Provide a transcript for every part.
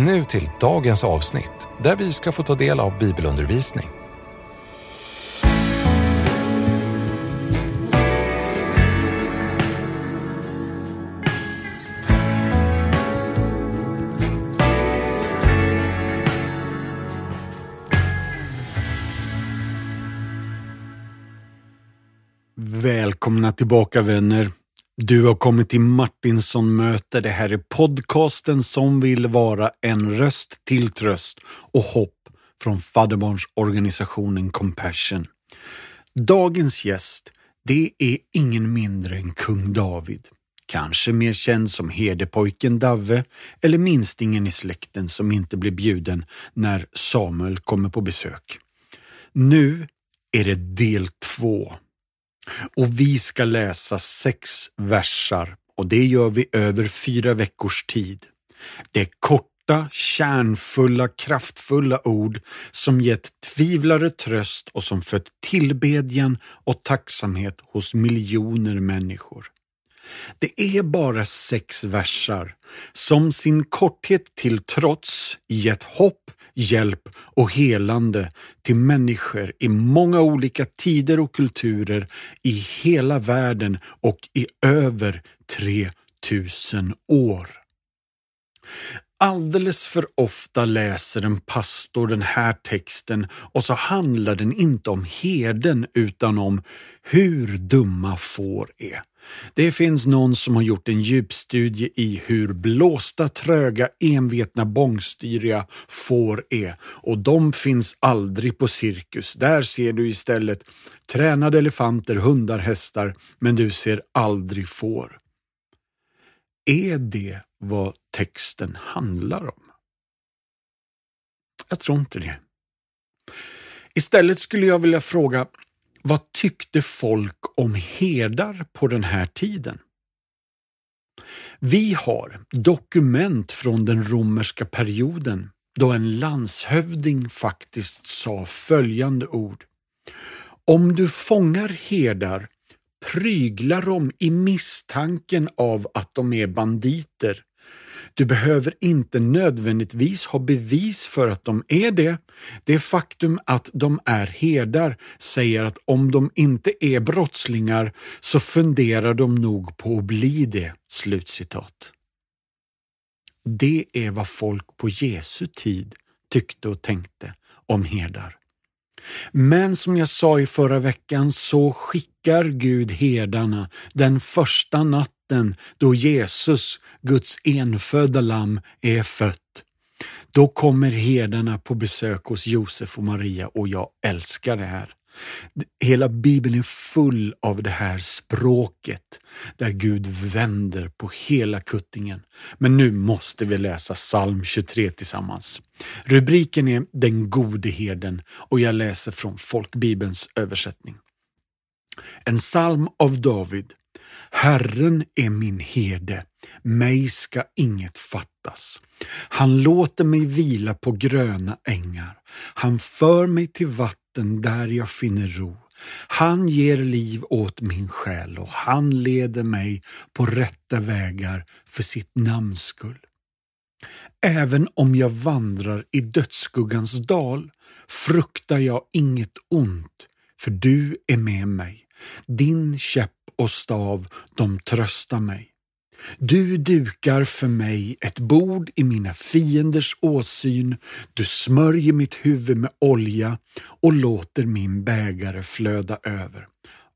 Nu till dagens avsnitt där vi ska få ta del av bibelundervisning. Välkomna tillbaka vänner. Du har kommit till Martinsson möter. Det här är podcasten som vill vara en röst till tröst och hopp från fadderbarnsorganisationen Compassion. Dagens gäst, det är ingen mindre än kung David. Kanske mer känd som herdepojken Davve eller minstingen i släkten som inte blir bjuden när Samuel kommer på besök. Nu är det del två och vi ska läsa sex versar och det gör vi över fyra veckors tid. Det är korta, kärnfulla, kraftfulla ord som gett tvivlare tröst och som fött tillbedjan och tacksamhet hos miljoner människor. Det är bara sex versar som sin korthet till trots gett hopp, hjälp och helande till människor i många olika tider och kulturer i hela världen och i över 3000 år. Alldeles för ofta läser en pastor den här texten och så handlar den inte om herden utan om hur dumma får är. Det finns någon som har gjort en djupstudie i hur blåsta, tröga, envetna, bångstyriga får är och de finns aldrig på cirkus. Där ser du istället tränade elefanter, hundar, hästar, men du ser aldrig får. Är det vad texten handlar om? Jag tror inte det. Istället skulle jag vilja fråga, vad tyckte folk om herdar på den här tiden? Vi har dokument från den romerska perioden då en landshövding faktiskt sa följande ord. Om du fångar herdar, pryglar dem i misstanken av att de är banditer du behöver inte nödvändigtvis ha bevis för att de är det. Det faktum att de är herdar säger att om de inte är brottslingar så funderar de nog på att bli det." Slutcitat. Det är vad folk på Jesu tid tyckte och tänkte om herdar. Men som jag sa i förra veckan så skickar Gud herdarna den första natten då Jesus, Guds enfödda lamm, är fött. Då kommer herdarna på besök hos Josef och Maria och jag älskar det här. Hela Bibeln är full av det här språket där Gud vänder på hela kuttingen. Men nu måste vi läsa psalm 23 tillsammans. Rubriken är Den gode herden och jag läser från folkbibelns översättning. En psalm av David. Herren är min herde, mig ska inget fattas. Han låter mig vila på gröna ängar. Han för mig till vatten där jag finner ro. Han ger liv åt min själ och han leder mig på rätta vägar för sitt namns skull. Även om jag vandrar i dödsskuggans dal fruktar jag inget ont, för du är med mig. Din käpp och stav, de tröstar mig. Du dukar för mig ett bord i mina fienders åsyn, du smörjer mitt huvud med olja och låter min bägare flöda över.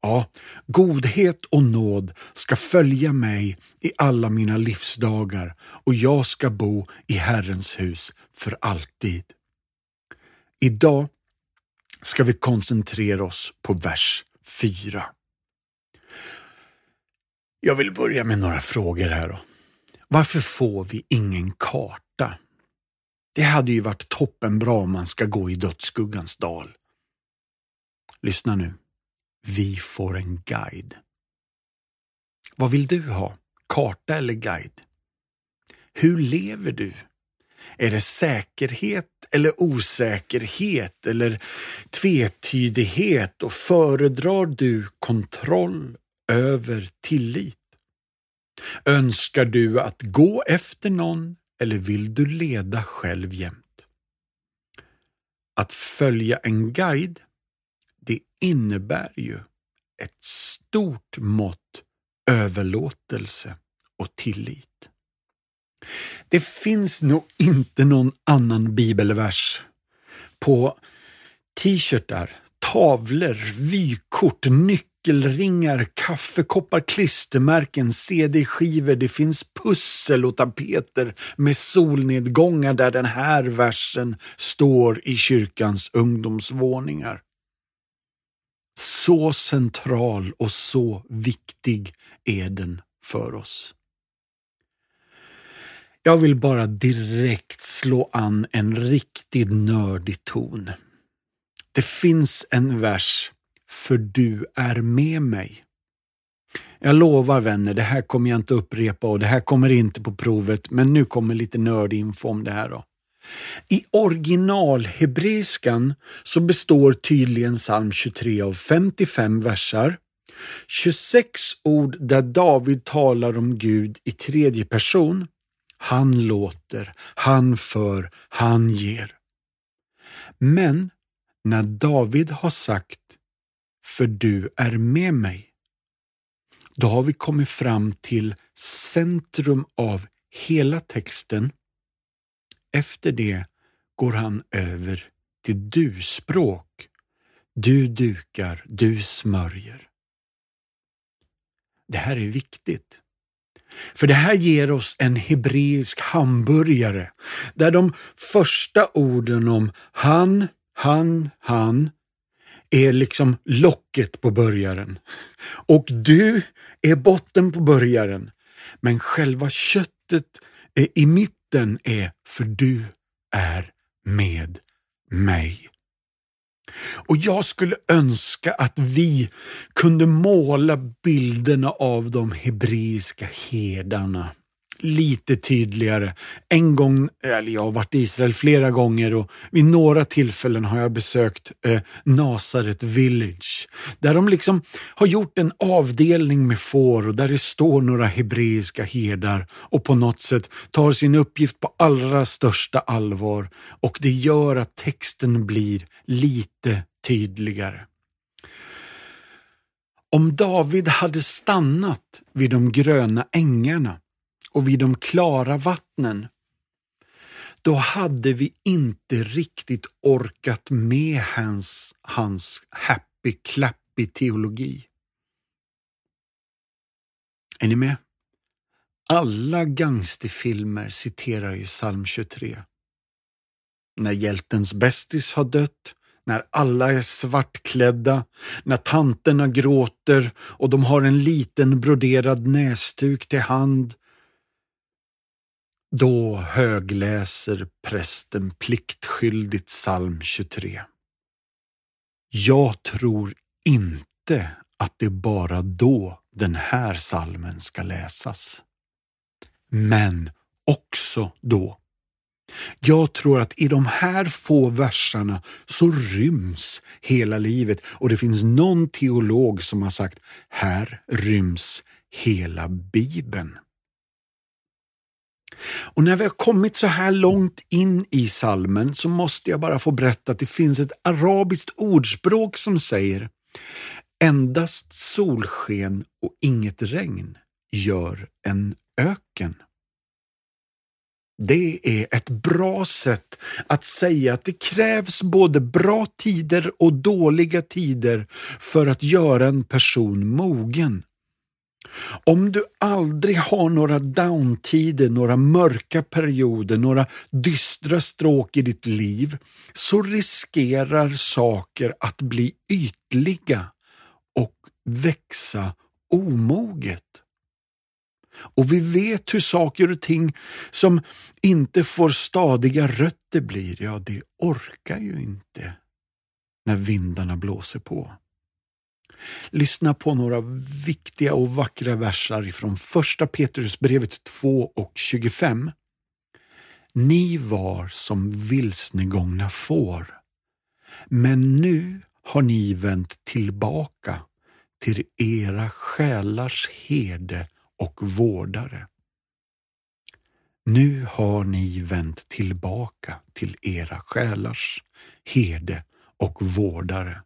Ja, godhet och nåd ska följa mig i alla mina livsdagar och jag ska bo i Herrens hus för alltid. Idag ska vi koncentrera oss på vers 4. Jag vill börja med några frågor här. Då. Varför får vi ingen karta? Det hade ju varit toppenbra om man ska gå i dödsskuggans dal. Lyssna nu. Vi får en guide. Vad vill du ha? Karta eller guide? Hur lever du? Är det säkerhet eller osäkerhet eller tvetydighet och föredrar du kontroll över tillit? Önskar du att gå efter någon eller vill du leda själv jämt? Att följa en guide, det innebär ju ett stort mått överlåtelse och tillit. Det finns nog inte någon annan bibelvers på t-shirtar, tavlor, vykort, nyckelringar, kaffekoppar, klistermärken, CD-skivor. Det finns pussel och tapeter med solnedgångar där den här versen står i kyrkans ungdomsvåningar. Så central och så viktig är den för oss. Jag vill bara direkt slå an en riktigt nördig ton. Det finns en vers, för du är med mig. Jag lovar vänner, det här kommer jag inte upprepa och det här kommer inte på provet, men nu kommer lite nördinfo om det här då. I originalhebreiskan så består tydligen psalm 23 av 55 versar, 26 ord där David talar om Gud i tredje person han låter, han för, han ger. Men när David har sagt för du är med mig, då har vi kommit fram till centrum av hela texten. Efter det går han över till du-språk. Du dukar, du smörjer. Det här är viktigt. För det här ger oss en hebreisk hamburgare där de första orden om han, han, han är liksom locket på burgaren. Och du är botten på burgaren. Men själva köttet eh, i mitten är för du är med mig. Och jag skulle önska att vi kunde måla bilderna av de hebreiska herdarna lite tydligare. En gång, eller jag har varit i Israel flera gånger och vid några tillfällen har jag besökt eh, Nasaret Village. Där de liksom har gjort en avdelning med får och där det står några hebreiska herdar och på något sätt tar sin uppgift på allra största allvar och det gör att texten blir lite tydligare. Om David hade stannat vid de gröna ängarna och vid de klara vattnen, då hade vi inte riktigt orkat med hans, hans happy-clappy teologi. Är ni med? Alla gangsterfilmer citerar ju psalm 23. När hjältens bästis har dött, när alla är svartklädda, när tanterna gråter och de har en liten broderad näsduk till hand då högläser prästen pliktskyldigt psalm 23. Jag tror inte att det är bara då den här salmen ska läsas. Men också då. Jag tror att i de här få verserna så ryms hela livet och det finns någon teolog som har sagt här ryms hela Bibeln. Och när vi har kommit så här långt in i salmen så måste jag bara få berätta att det finns ett arabiskt ordspråk som säger Endast solsken och inget regn gör en öken. Det är ett bra sätt att säga att det krävs både bra tider och dåliga tider för att göra en person mogen. Om du aldrig har några downtider, några mörka perioder, några dystra stråk i ditt liv, så riskerar saker att bli ytliga och växa omoget. Och vi vet hur saker och ting som inte får stadiga rötter blir, ja det orkar ju inte när vindarna blåser på. Lyssna på några viktiga och vackra versar från första Petrusbrevet 2 och 25. Ni var som vilsnegångna får, men nu har ni vänt tillbaka till era själars herde och vårdare. Nu har ni vänt tillbaka till era själars herde och vårdare.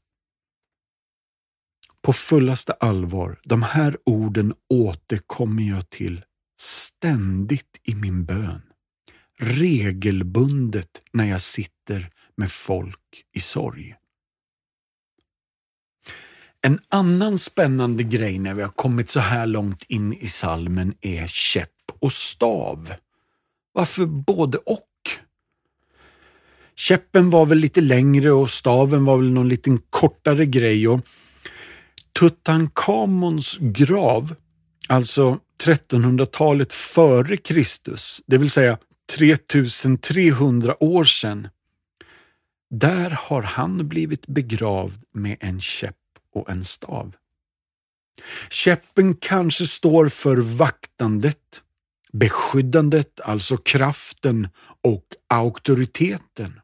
På fullaste allvar, de här orden återkommer jag till ständigt i min bön. Regelbundet när jag sitter med folk i sorg. En annan spännande grej när vi har kommit så här långt in i salmen är käpp och stav. Varför både och? Käppen var väl lite längre och staven var väl någon liten kortare grej. Och Tutankhamons grav, alltså 1300-talet före Kristus, det vill säga 3300 år sedan, där har han blivit begravd med en käpp och en stav. Käppen kanske står för vaktandet, beskyddandet, alltså kraften och auktoriteten.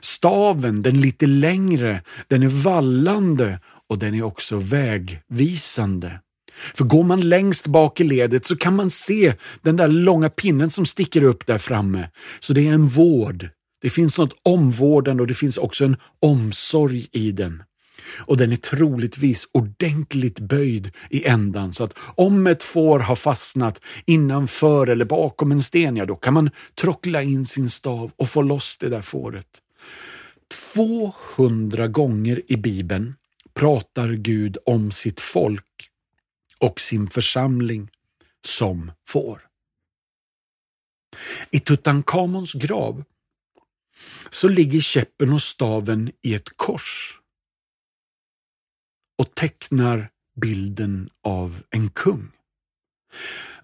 Staven, den lite längre, den är vallande och den är också vägvisande. För går man längst bak i ledet så kan man se den där långa pinnen som sticker upp där framme. Så det är en vård. Det finns något omvårdande och det finns också en omsorg i den. Och den är troligtvis ordentligt böjd i ändan så att om ett får har fastnat innanför eller bakom en sten, ja då kan man trockla in sin stav och få loss det där fåret. 200 gånger i Bibeln pratar Gud om sitt folk och sin församling som får. I Tutankhamons grav så ligger käppen och staven i ett kors och tecknar bilden av en kung.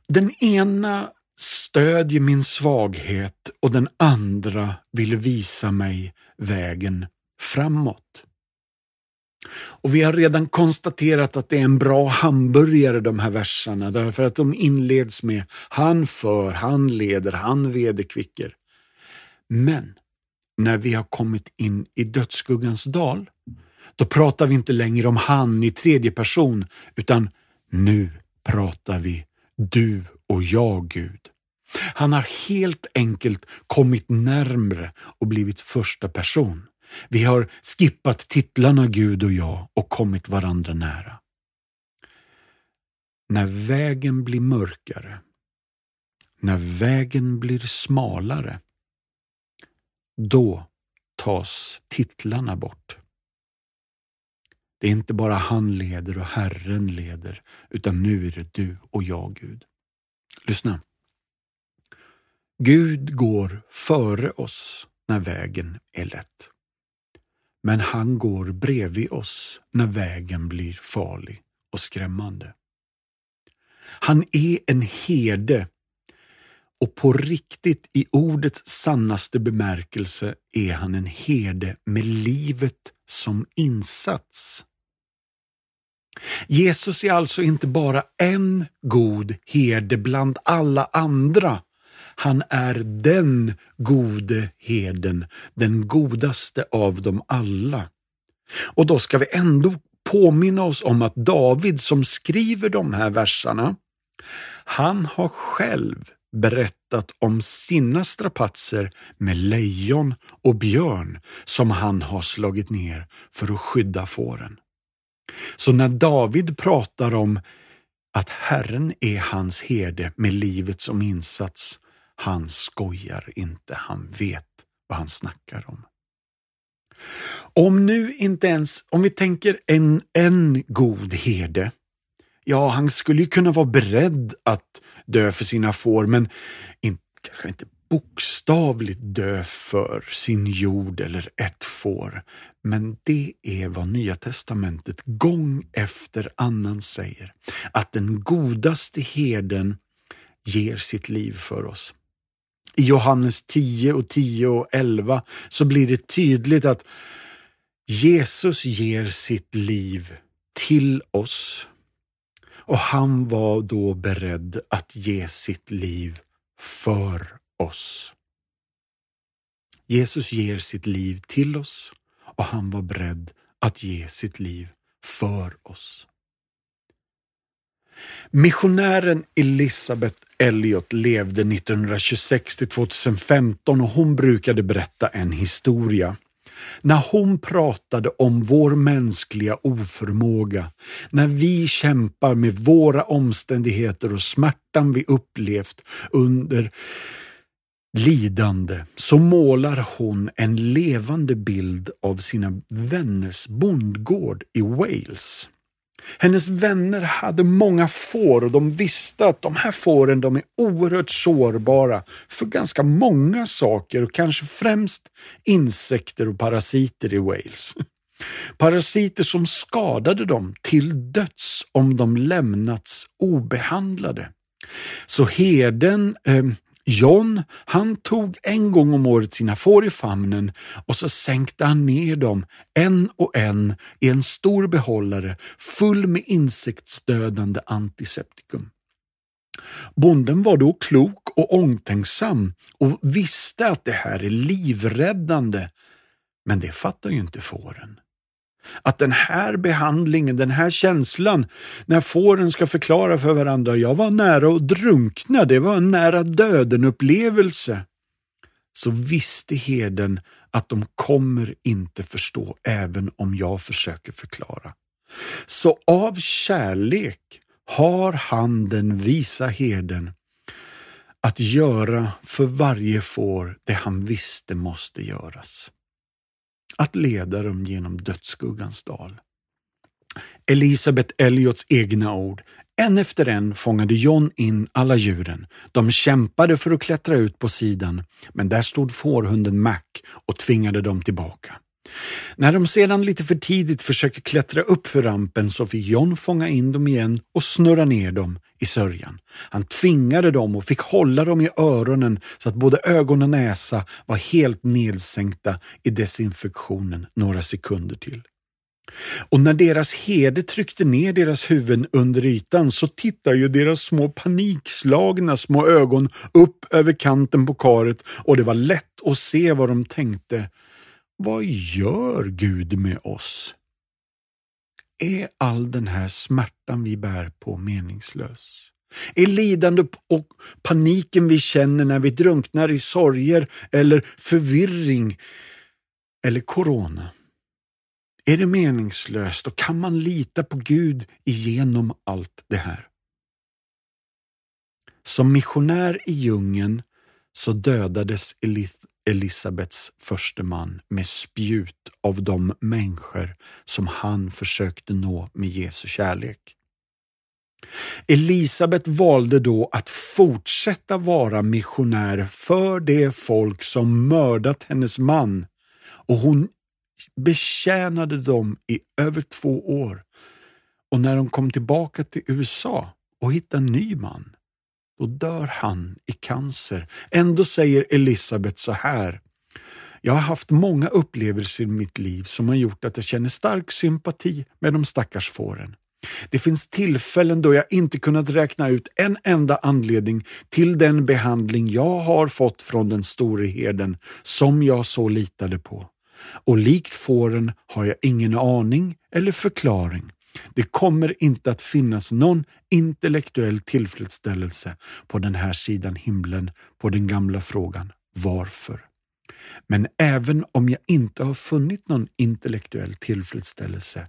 Den ena stödjer min svaghet och den andra vill visa mig vägen framåt. Och Vi har redan konstaterat att det är en bra hamburgare de här verserna därför att de inleds med Han för, han leder, han vederkvicker. Men när vi har kommit in i dödsskuggans dal, då pratar vi inte längre om han i tredje person, utan nu pratar vi du och jag, Gud. Han har helt enkelt kommit närmre och blivit första person. Vi har skippat titlarna Gud och jag och kommit varandra nära. När vägen blir mörkare, när vägen blir smalare, då tas titlarna bort. Det är inte bara han leder och Herren leder, utan nu är det du och jag, Gud. Lyssna. Gud går före oss när vägen är lätt. Men han går bredvid oss när vägen blir farlig och skrämmande. Han är en herde och på riktigt i ordets sannaste bemärkelse är han en herde med livet som insats. Jesus är alltså inte bara en god herde bland alla andra. Han är den gode heden, den godaste av dem alla. Och då ska vi ändå påminna oss om att David som skriver de här verserna, han har själv berättat om sina strapatser med lejon och björn som han har slagit ner för att skydda fåren. Så när David pratar om att Herren är hans herde med livet som insats, han skojar inte, han vet vad han snackar om. Om nu inte ens, om vi tänker en, en god herde, ja, han skulle ju kunna vara beredd att dö för sina får, men in, kanske inte bokstavligt dö för sin jord eller ett får, men det är vad Nya testamentet gång efter annan säger, att den godaste herden ger sitt liv för oss. I Johannes 10 och 10 och 11 så blir det tydligt att Jesus ger sitt liv till oss och han var då beredd att ge sitt liv för oss. Jesus ger sitt liv till oss och han var beredd att ge sitt liv för oss. Missionären Elisabeth Elliot levde 1926 till 2015 och hon brukade berätta en historia. När hon pratade om vår mänskliga oförmåga, när vi kämpar med våra omständigheter och smärtan vi upplevt under lidande så målar hon en levande bild av sina vänners bondgård i Wales. Hennes vänner hade många får och de visste att de här fåren de är oerhört sårbara för ganska många saker och kanske främst insekter och parasiter i Wales. Parasiter som skadade dem till döds om de lämnats obehandlade. Så herden eh, John, han tog en gång om året sina får i famnen och så sänkte han ner dem en och en i en stor behållare full med insektsdödande antiseptikum. Bonden var då klok och omtänksam och visste att det här är livräddande, men det fattar ju inte fåren. Att den här behandlingen, den här känslan, när fåren ska förklara för varandra, jag var nära att drunkna, det var en nära döden-upplevelse. Så visste herden att de kommer inte förstå även om jag försöker förklara. Så av kärlek har han den visa herden att göra för varje får det han visste måste göras att leda dem genom dödsskuggans dal. Elisabeth Elliots egna ord. En efter en fångade John in alla djuren. De kämpade för att klättra ut på sidan, men där stod fårhunden Mac och tvingade dem tillbaka. När de sedan lite för tidigt försöker klättra upp för rampen så fick John fånga in dem igen och snurra ner dem i sörjan. Han tvingade dem och fick hålla dem i öronen så att både ögon och näsa var helt nedsänkta i desinfektionen några sekunder till. Och när deras herde tryckte ner deras huvuden under ytan så tittade ju deras små panikslagna små ögon upp över kanten på karet och det var lätt att se vad de tänkte. Vad gör Gud med oss? Är all den här smärtan vi bär på meningslös? Är lidande och paniken vi känner när vi drunknar i sorger eller förvirring eller corona? Är det meningslöst och kan man lita på Gud igenom allt det här? Som missionär i djungeln så dödades Elisabets förste man med spjut av de människor som han försökte nå med Jesu kärlek. Elisabet valde då att fortsätta vara missionär för det folk som mördat hennes man och hon betjänade dem i över två år. Och när de kom tillbaka till USA och hittade en ny man, då dör han i cancer. Ändå säger Elisabet så här. Jag har haft många upplevelser i mitt liv som har gjort att jag känner stark sympati med de stackars fåren. Det finns tillfällen då jag inte kunnat räkna ut en enda anledning till den behandling jag har fått från den store herden som jag så litade på. Och likt fåren har jag ingen aning eller förklaring. Det kommer inte att finnas någon intellektuell tillfredsställelse på den här sidan himlen på den gamla frågan varför. Men även om jag inte har funnit någon intellektuell tillfredsställelse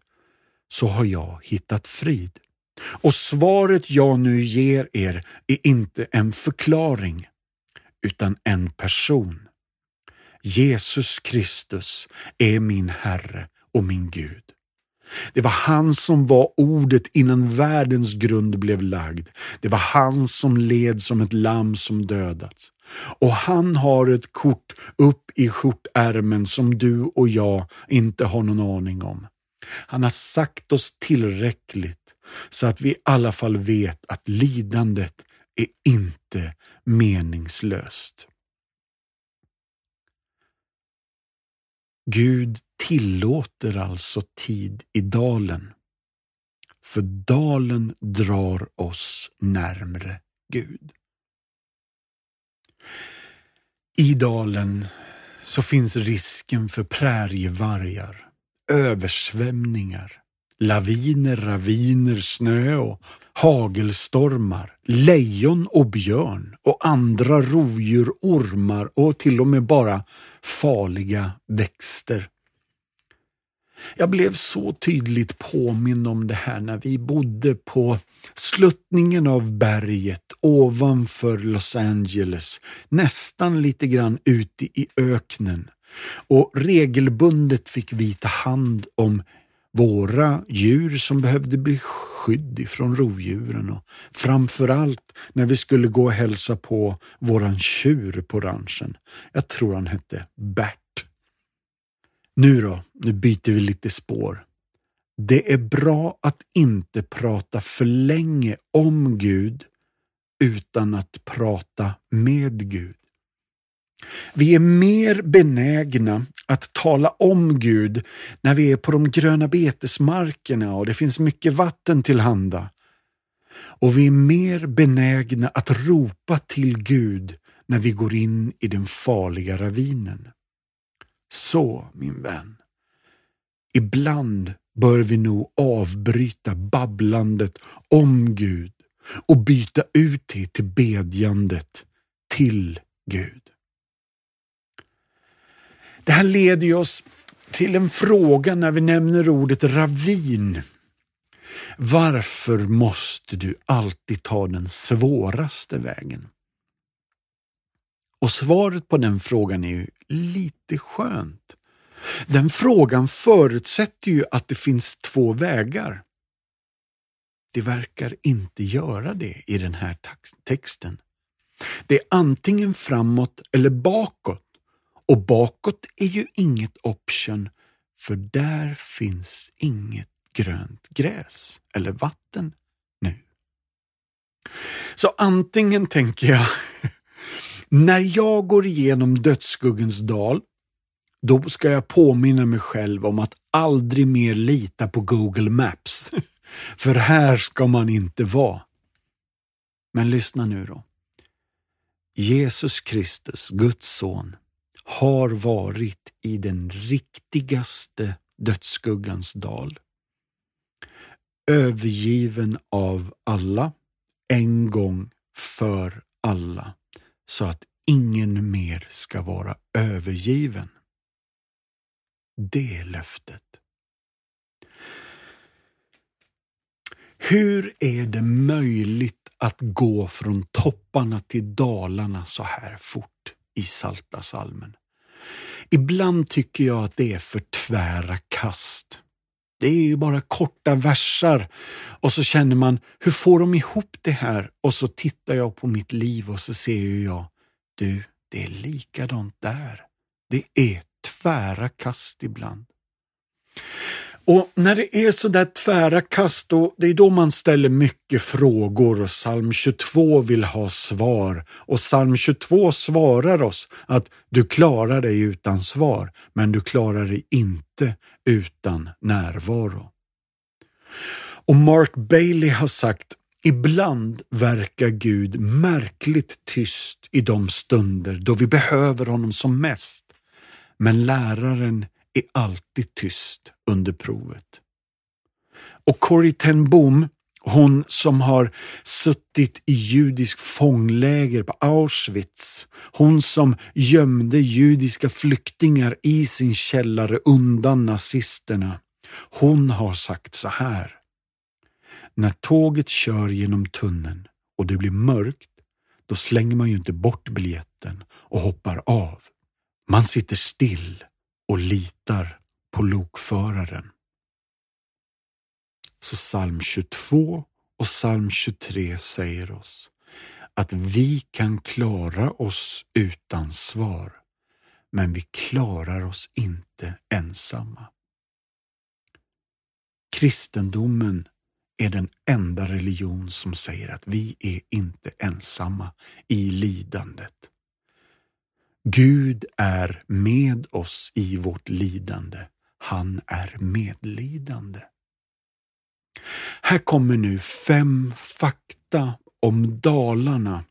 så har jag hittat frid. Och svaret jag nu ger er är inte en förklaring utan en person. Jesus Kristus är min Herre och min Gud. Det var han som var ordet innan världens grund blev lagd. Det var han som led som ett lamm som dödats. Och han har ett kort upp i skjortärmen som du och jag inte har någon aning om. Han har sagt oss tillräckligt så att vi i alla fall vet att lidandet är inte meningslöst. Gud tillåter alltså tid i dalen. För dalen drar oss närmre Gud. I dalen så finns risken för prärievargar, översvämningar, laviner, raviner, snö och hagelstormar, lejon och björn och andra rovdjur, ormar och till och med bara farliga växter. Jag blev så tydligt påmind om det här när vi bodde på sluttningen av berget ovanför Los Angeles, nästan lite grann ute i öknen. Och regelbundet fick vi ta hand om våra djur som behövde bli skydd ifrån rovdjuren och framförallt när vi skulle gå och hälsa på våran tjur på ranchen. Jag tror han hette Bert. Nu då, nu byter vi lite spår. Det är bra att inte prata för länge om Gud utan att prata med Gud. Vi är mer benägna att tala om Gud när vi är på de gröna betesmarkerna och det finns mycket vatten tillhanda. Och vi är mer benägna att ropa till Gud när vi går in i den farliga ravinen. Så, min vän, ibland bör vi nog avbryta babblandet om Gud och byta ut det till bedjandet till Gud. Det här leder oss till en fråga när vi nämner ordet ravin. Varför måste du alltid ta den svåraste vägen? Och svaret på den frågan är ju lite skönt. Den frågan förutsätter ju att det finns två vägar. Det verkar inte göra det i den här texten. Det är antingen framåt eller bakåt. Och bakåt är ju inget option, för där finns inget grönt gräs eller vatten nu. Så antingen tänker jag när jag går igenom dödsskuggens dal, då ska jag påminna mig själv om att aldrig mer lita på Google Maps. För här ska man inte vara. Men lyssna nu då. Jesus Kristus, Guds son, har varit i den riktigaste dödsskuggans dal. Övergiven av alla, en gång för alla så att ingen mer ska vara övergiven. Det är löftet. Hur är det möjligt att gå från topparna till dalarna så här fort i Salta salmen? Ibland tycker jag att det är för tvära kast. Det är ju bara korta versar och så känner man, hur får de ihop det här? Och så tittar jag på mitt liv och så ser jag, du, det är likadant där. Det är tvära kast ibland. Och när det är så där tvära kast, då, det är då man ställer mycket frågor och psalm 22 vill ha svar. Och psalm 22 svarar oss att du klarar dig utan svar, men du klarar dig inte utan närvaro. Och Mark Bailey har sagt Ibland verkar Gud märkligt tyst i de stunder då vi behöver honom som mest. Men läraren är alltid tyst under provet. Och Corrie ten Boom, hon som har suttit i judisk fångläger på Auschwitz, hon som gömde judiska flyktingar i sin källare undan nazisterna, hon har sagt så här. När tåget kör genom tunneln och det blir mörkt, då slänger man ju inte bort biljetten och hoppar av. Man sitter still och litar på lokföraren. Så psalm 22 och psalm 23 säger oss att vi kan klara oss utan svar, men vi klarar oss inte ensamma. Kristendomen är den enda religion som säger att vi är inte ensamma i lidandet. Gud är med oss i vårt lidande. Han är medlidande. Här kommer nu fem fakta om Dalarna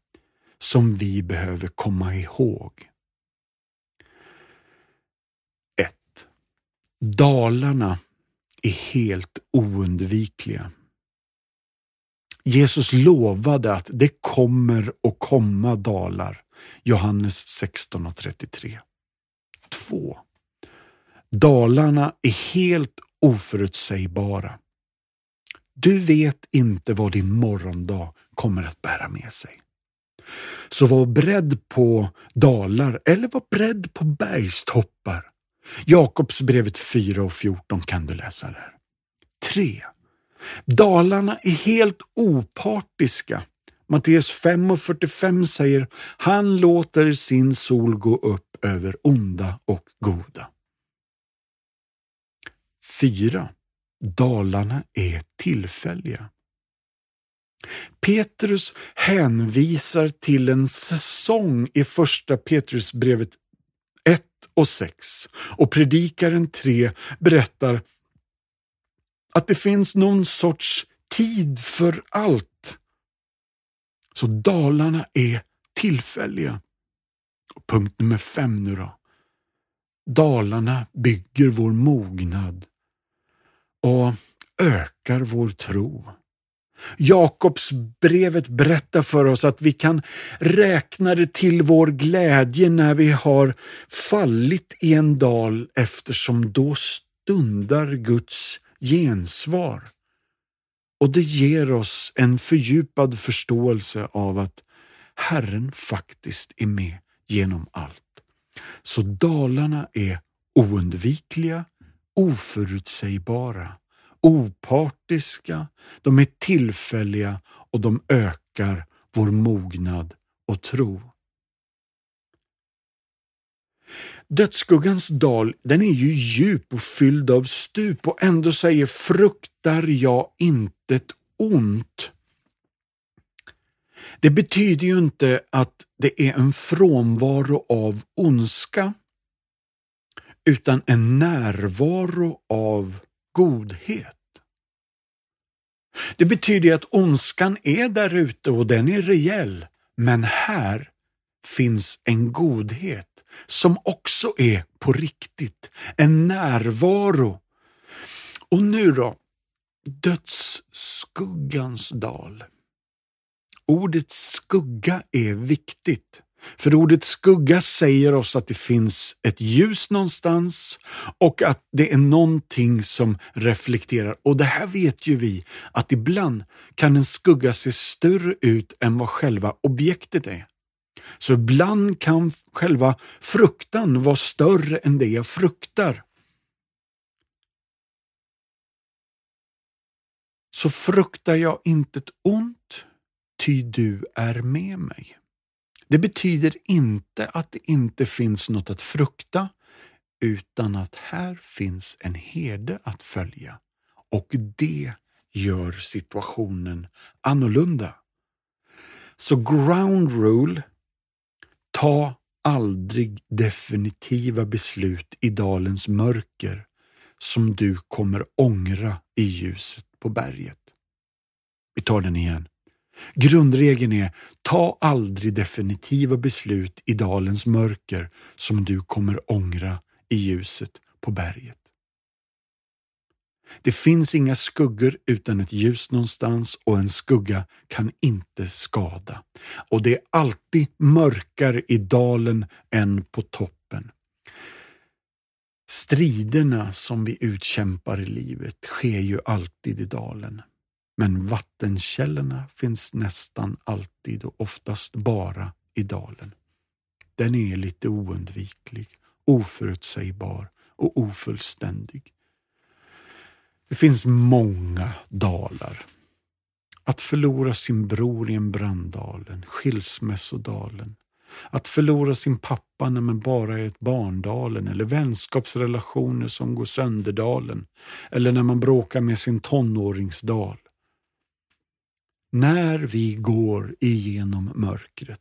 som vi behöver komma ihåg. 1. Dalarna är helt oundvikliga. Jesus lovade att det kommer att komma dalar. Johannes 16.33. 2. Dalarna är helt oförutsägbara. Du vet inte vad din morgondag kommer att bära med sig. Så var beredd på dalar eller var beredd på bergstoppar. Jakobsbrevet 4 och 14 kan du läsa där. 3. Dalarna är helt opartiska. Matteus 5 och 45 säger Han låter sin sol gå upp över onda och goda. 4. Dalarna är tillfälliga. Petrus hänvisar till en säsong i första Petrusbrevet 1 och 6 och predikaren 3 berättar att det finns någon sorts tid för allt. Så dalarna är tillfälliga. Och punkt nummer fem nu då. Dalarna bygger vår mognad och ökar vår tro. Jakobsbrevet berättar för oss att vi kan räkna det till vår glädje när vi har fallit i en dal eftersom då stundar Guds gensvar. Och det ger oss en fördjupad förståelse av att Herren faktiskt är med genom allt. Så dalarna är oundvikliga, oförutsägbara, opartiska, de är tillfälliga och de ökar vår mognad och tro. Dödsskuggans dal, den är ju djup och fylld av stup och ändå säger fruktar jag intet ont. Det betyder ju inte att det är en frånvaro av ondska, utan en närvaro av godhet. Det betyder att ondskan är där ute och den är rejäl, men här finns en godhet som också är på riktigt, en närvaro. Och nu då, dödsskuggans dal. Ordet skugga är viktigt. För ordet skugga säger oss att det finns ett ljus någonstans och att det är någonting som reflekterar. Och det här vet ju vi, att ibland kan en skugga se större ut än vad själva objektet är. Så ibland kan själva fruktan vara större än det jag fruktar. Så fruktar jag inte ett ont, ty du är med mig. Det betyder inte att det inte finns något att frukta, utan att här finns en herde att följa. Och det gör situationen annorlunda. Så ground rule Ta aldrig definitiva beslut i dalens mörker som du kommer ångra i ljuset på berget. Vi tar den igen. Grundregeln är ta aldrig definitiva beslut i dalens mörker som du kommer ångra i ljuset på berget. Det finns inga skuggor utan ett ljus någonstans och en skugga kan inte skada. Och det är alltid mörkare i dalen än på toppen. Striderna som vi utkämpar i livet sker ju alltid i dalen. Men vattenkällorna finns nästan alltid och oftast bara i dalen. Den är lite oundviklig, oförutsägbar och ofullständig. Det finns många dalar. Att förlora sin bror i en branddalen, skilsmässodalen. Att förlora sin pappa när man bara är ett barndalen eller vänskapsrelationer som går sönderdalen. Eller när man bråkar med sin tonåringsdal. När vi går igenom mörkret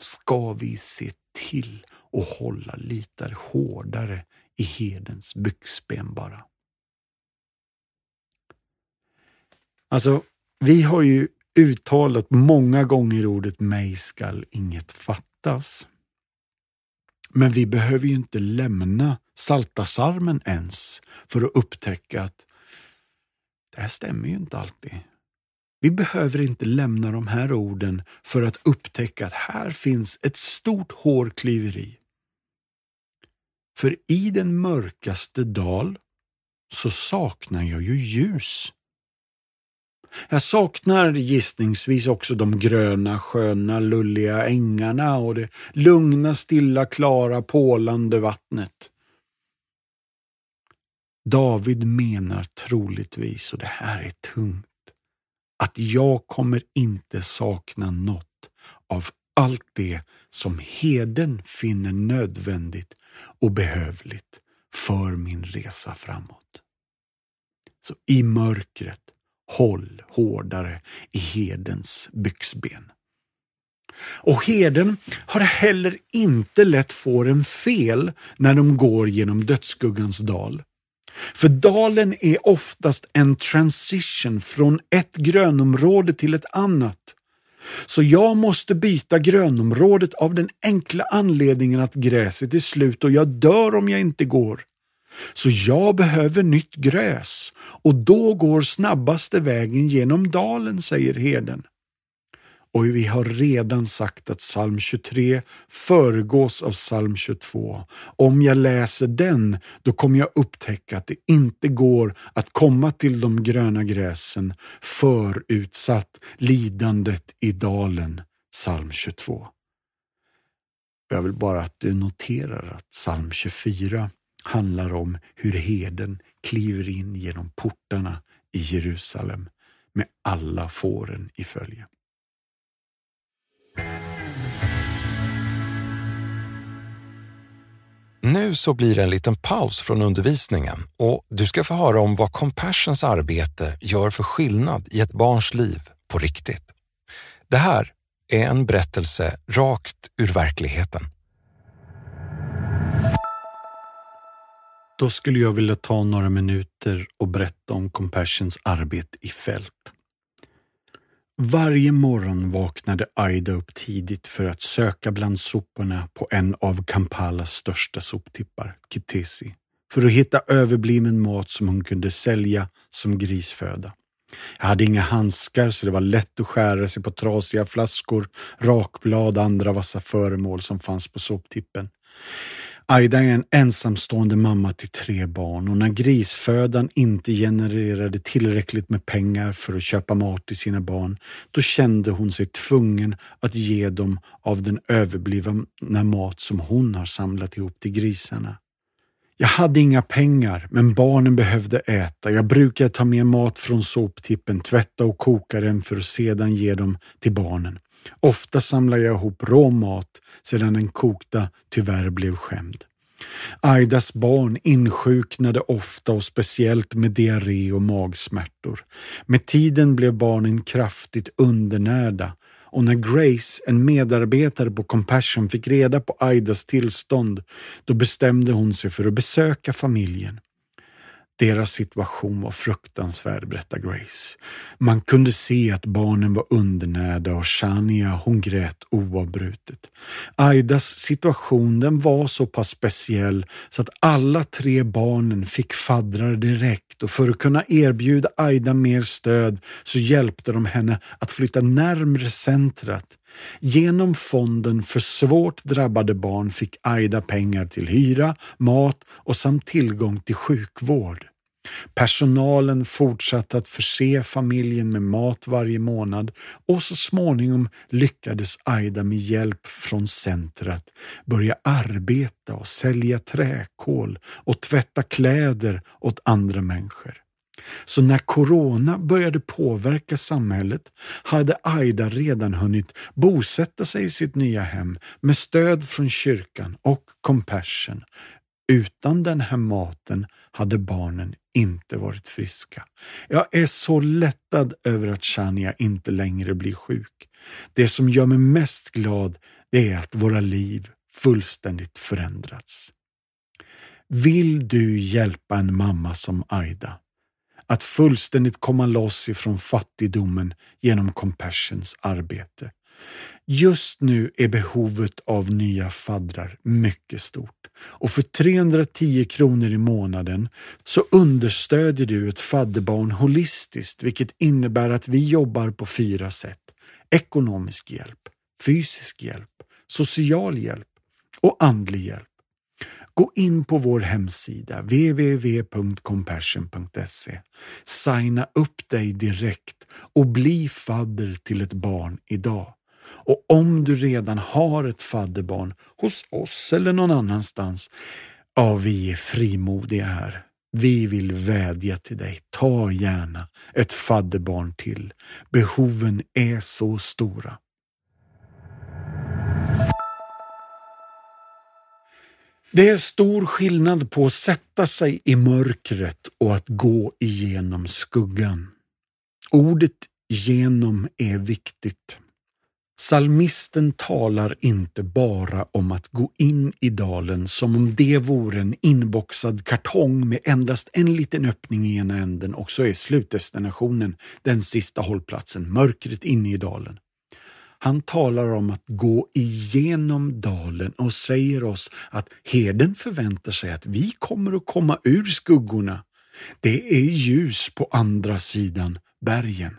ska vi se till att hålla lite hårdare i hedens byxben bara. Alltså, vi har ju uttalat många gånger ordet mig skall inget fattas. Men vi behöver ju inte lämna Saltasarmen ens för att upptäcka att det här stämmer ju inte alltid. Vi behöver inte lämna de här orden för att upptäcka att här finns ett stort hårklyveri. För i den mörkaste dal så saknar jag ju ljus. Jag saknar gissningsvis också de gröna, sköna, lulliga ängarna och det lugna, stilla, klara, pålande vattnet. David menar troligtvis, och det här är tungt, att jag kommer inte sakna något av allt det som heden finner nödvändigt och behövligt för min resa framåt. Så i mörkret, håll hårdare i herdens byxben. Och herden har heller inte lätt fåren fel när de går genom dödsskuggans dal. För dalen är oftast en transition från ett grönområde till ett annat. Så jag måste byta grönområdet av den enkla anledningen att gräset är slut och jag dör om jag inte går. Så jag behöver nytt gräs och då går snabbaste vägen genom dalen, säger herden. Och vi har redan sagt att psalm 23 föregås av psalm 22. Om jag läser den, då kommer jag upptäcka att det inte går att komma till de gröna gräsen förutsatt lidandet i dalen, psalm 22. Jag vill bara att du noterar att psalm 24 handlar om hur heden kliver in genom portarna i Jerusalem med alla fåren i följe. Nu så blir det en liten paus från undervisningen och du ska få höra om vad Compassions arbete gör för skillnad i ett barns liv på riktigt. Det här är en berättelse rakt ur verkligheten. Då skulle jag vilja ta några minuter och berätta om Compassions arbete i fält. Varje morgon vaknade Aida upp tidigt för att söka bland soporna på en av Kampalas största soptippar, Kitesi, för att hitta överbliven mat som hon kunde sälja som grisföda. Jag hade inga handskar så det var lätt att skära sig på trasiga flaskor, rakblad och andra vassa föremål som fanns på soptippen. Aida är en ensamstående mamma till tre barn och när grisfödan inte genererade tillräckligt med pengar för att köpa mat till sina barn, då kände hon sig tvungen att ge dem av den överblivna mat som hon har samlat ihop till grisarna. Jag hade inga pengar, men barnen behövde äta. Jag brukade ta med mat från soptippen, tvätta och koka den för att sedan ge dem till barnen. Ofta samlade jag ihop rå mat sedan den kokta tyvärr blev skämd. Aidas barn insjuknade ofta och speciellt med diarré och magsmärtor. Med tiden blev barnen kraftigt undernärda och när Grace, en medarbetare på Compassion, fick reda på Aidas tillstånd, då bestämde hon sig för att besöka familjen. Deras situation var fruktansvärd, berättar Grace. Man kunde se att barnen var undernärda och Shania hon grät oavbrutet. Aidas situation den var så pass speciell så att alla tre barnen fick faddrar direkt och för att kunna erbjuda Aida mer stöd så hjälpte de henne att flytta närmre centret. Genom fonden för svårt drabbade barn fick Aida pengar till hyra, mat och samt tillgång till sjukvård. Personalen fortsatte att förse familjen med mat varje månad och så småningom lyckades Aida med hjälp från centret börja arbeta och sälja träkol och tvätta kläder åt andra människor. Så när corona började påverka samhället hade Aida redan hunnit bosätta sig i sitt nya hem med stöd från kyrkan och Compassion. Utan den här maten hade barnen inte varit friska. Jag är så lättad över att Shania inte längre blir sjuk. Det som gör mig mest glad det är att våra liv fullständigt förändrats. Vill du hjälpa en mamma som Aida? Att fullständigt komma loss ifrån fattigdomen genom Compassions arbete. Just nu är behovet av nya faddrar mycket stort och för 310 kronor i månaden så understödjer du ett fadderbarn holistiskt vilket innebär att vi jobbar på fyra sätt. Ekonomisk hjälp, fysisk hjälp, social hjälp och andlig hjälp. Gå in på vår hemsida www.compassion.se. Signa upp dig direkt och bli fadder till ett barn idag. Och om du redan har ett fadderbarn hos oss eller någon annanstans, ja, vi är frimodiga här. Vi vill vädja till dig, ta gärna ett fadderbarn till. Behoven är så stora. Det är stor skillnad på att sätta sig i mörkret och att gå igenom skuggan. Ordet genom är viktigt. Salmisten talar inte bara om att gå in i dalen som om det vore en inboxad kartong med endast en liten öppning i ena änden och så är slutdestinationen den sista hållplatsen, mörkret inne i dalen. Han talar om att gå igenom dalen och säger oss att herden förväntar sig att vi kommer att komma ur skuggorna. Det är ljus på andra sidan bergen.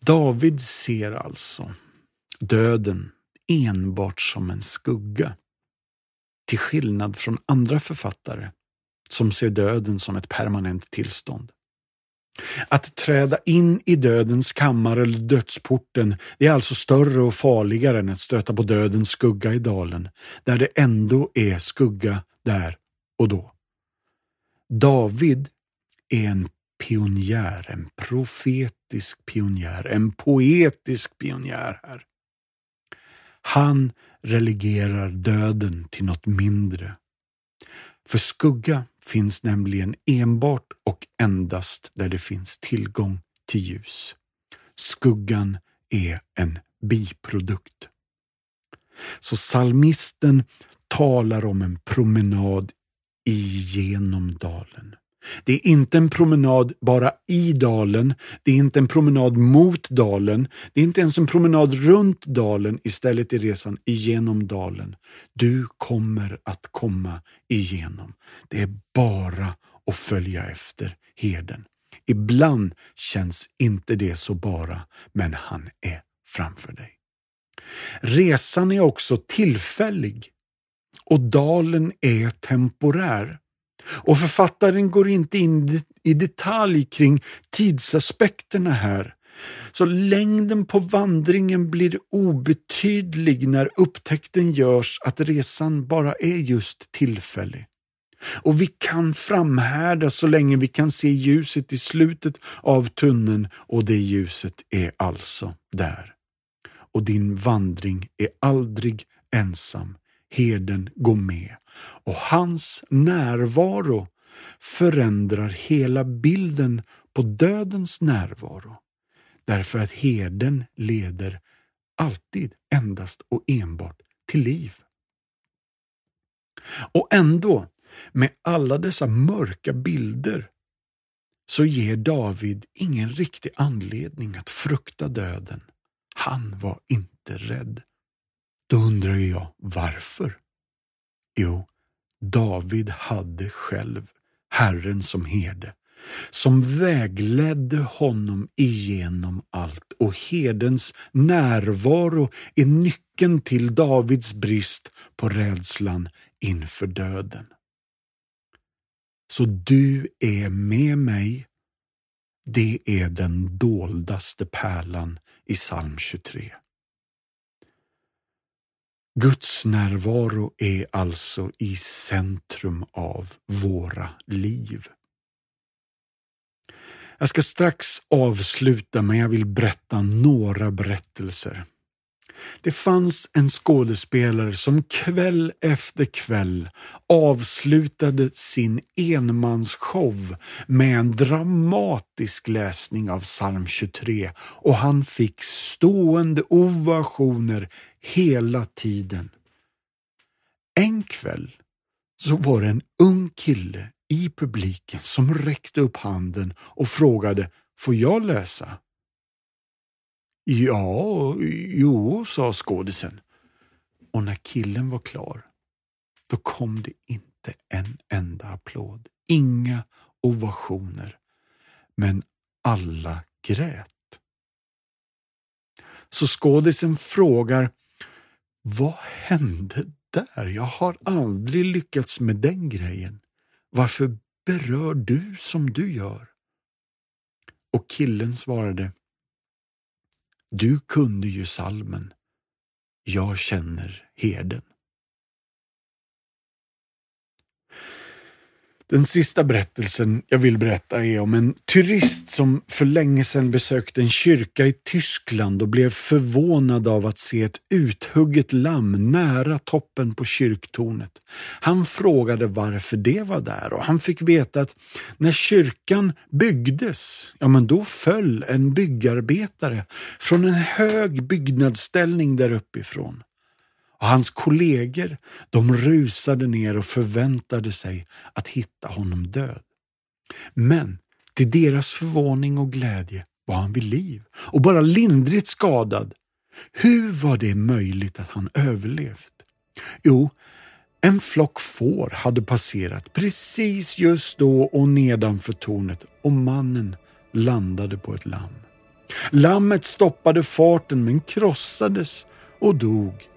David ser alltså döden enbart som en skugga. Till skillnad från andra författare som ser döden som ett permanent tillstånd. Att träda in i dödens kammare eller dödsporten är alltså större och farligare än att stöta på dödens skugga i dalen, där det ändå är skugga där och då. David är en pionjär, en profetisk pionjär, en poetisk pionjär här. Han relegerar döden till något mindre. För skugga finns nämligen enbart och endast där det finns tillgång till ljus. Skuggan är en biprodukt. Så salmisten talar om en promenad igenom dalen. Det är inte en promenad bara i dalen, det är inte en promenad mot dalen, det är inte ens en promenad runt dalen, istället är resan igenom dalen. Du kommer att komma igenom. Det är bara att följa efter herden. Ibland känns inte det så bara, men han är framför dig. Resan är också tillfällig och dalen är temporär. Och författaren går inte in i detalj kring tidsaspekterna här. Så längden på vandringen blir obetydlig när upptäckten görs att resan bara är just tillfällig. Och vi kan framhärda så länge vi kan se ljuset i slutet av tunneln och det ljuset är alltså där. Och din vandring är aldrig ensam herden gå med och hans närvaro förändrar hela bilden på dödens närvaro. Därför att herden leder alltid endast och enbart till liv. Och ändå, med alla dessa mörka bilder, så ger David ingen riktig anledning att frukta döden. Han var inte rädd. Då undrar jag varför? Jo, David hade själv Herren som herde, som vägledde honom igenom allt och herdens närvaro är nyckeln till Davids brist på rädslan inför döden. så du är med mig. Det är den doldaste pärlan i psalm 23. Guds närvaro är alltså i centrum av våra liv. Jag ska strax avsluta men jag vill berätta några berättelser. Det fanns en skådespelare som kväll efter kväll avslutade sin enmansshow med en dramatisk läsning av psalm 23 och han fick stående ovationer hela tiden. En kväll så var det en ung kille i publiken som räckte upp handen och frågade Får jag läsa? Ja, jo, sa skådisen. Och när killen var klar, då kom det inte en enda applåd. Inga ovationer. Men alla grät. Så skådisen frågar, vad hände där? Jag har aldrig lyckats med den grejen. Varför berör du som du gör? Och killen svarade, du kunde ju salmen Jag känner herden. Den sista berättelsen jag vill berätta är om en turist som för länge sedan besökte en kyrka i Tyskland och blev förvånad av att se ett uthugget lamm nära toppen på kyrktornet. Han frågade varför det var där och han fick veta att när kyrkan byggdes, ja men då föll en byggarbetare från en hög byggnadsställning där uppifrån och hans kollegor de rusade ner och förväntade sig att hitta honom död. Men till deras förvåning och glädje var han vid liv och bara lindrigt skadad. Hur var det möjligt att han överlevt? Jo, en flock får hade passerat precis just då och nedanför tornet och mannen landade på ett lamm. Lammet stoppade farten men krossades och dog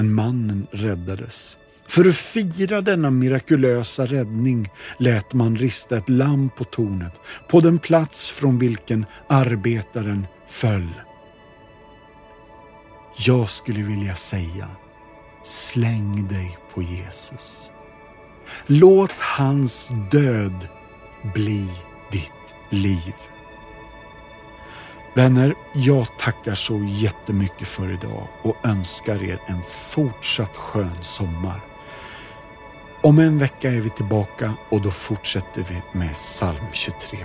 men mannen räddades. För att fira denna mirakulösa räddning lät man rista ett lamm på tornet, på den plats från vilken arbetaren föll. Jag skulle vilja säga, släng dig på Jesus. Låt hans död bli ditt liv. Vänner, jag tackar så jättemycket för idag och önskar er en fortsatt skön sommar. Om en vecka är vi tillbaka och då fortsätter vi med psalm 23.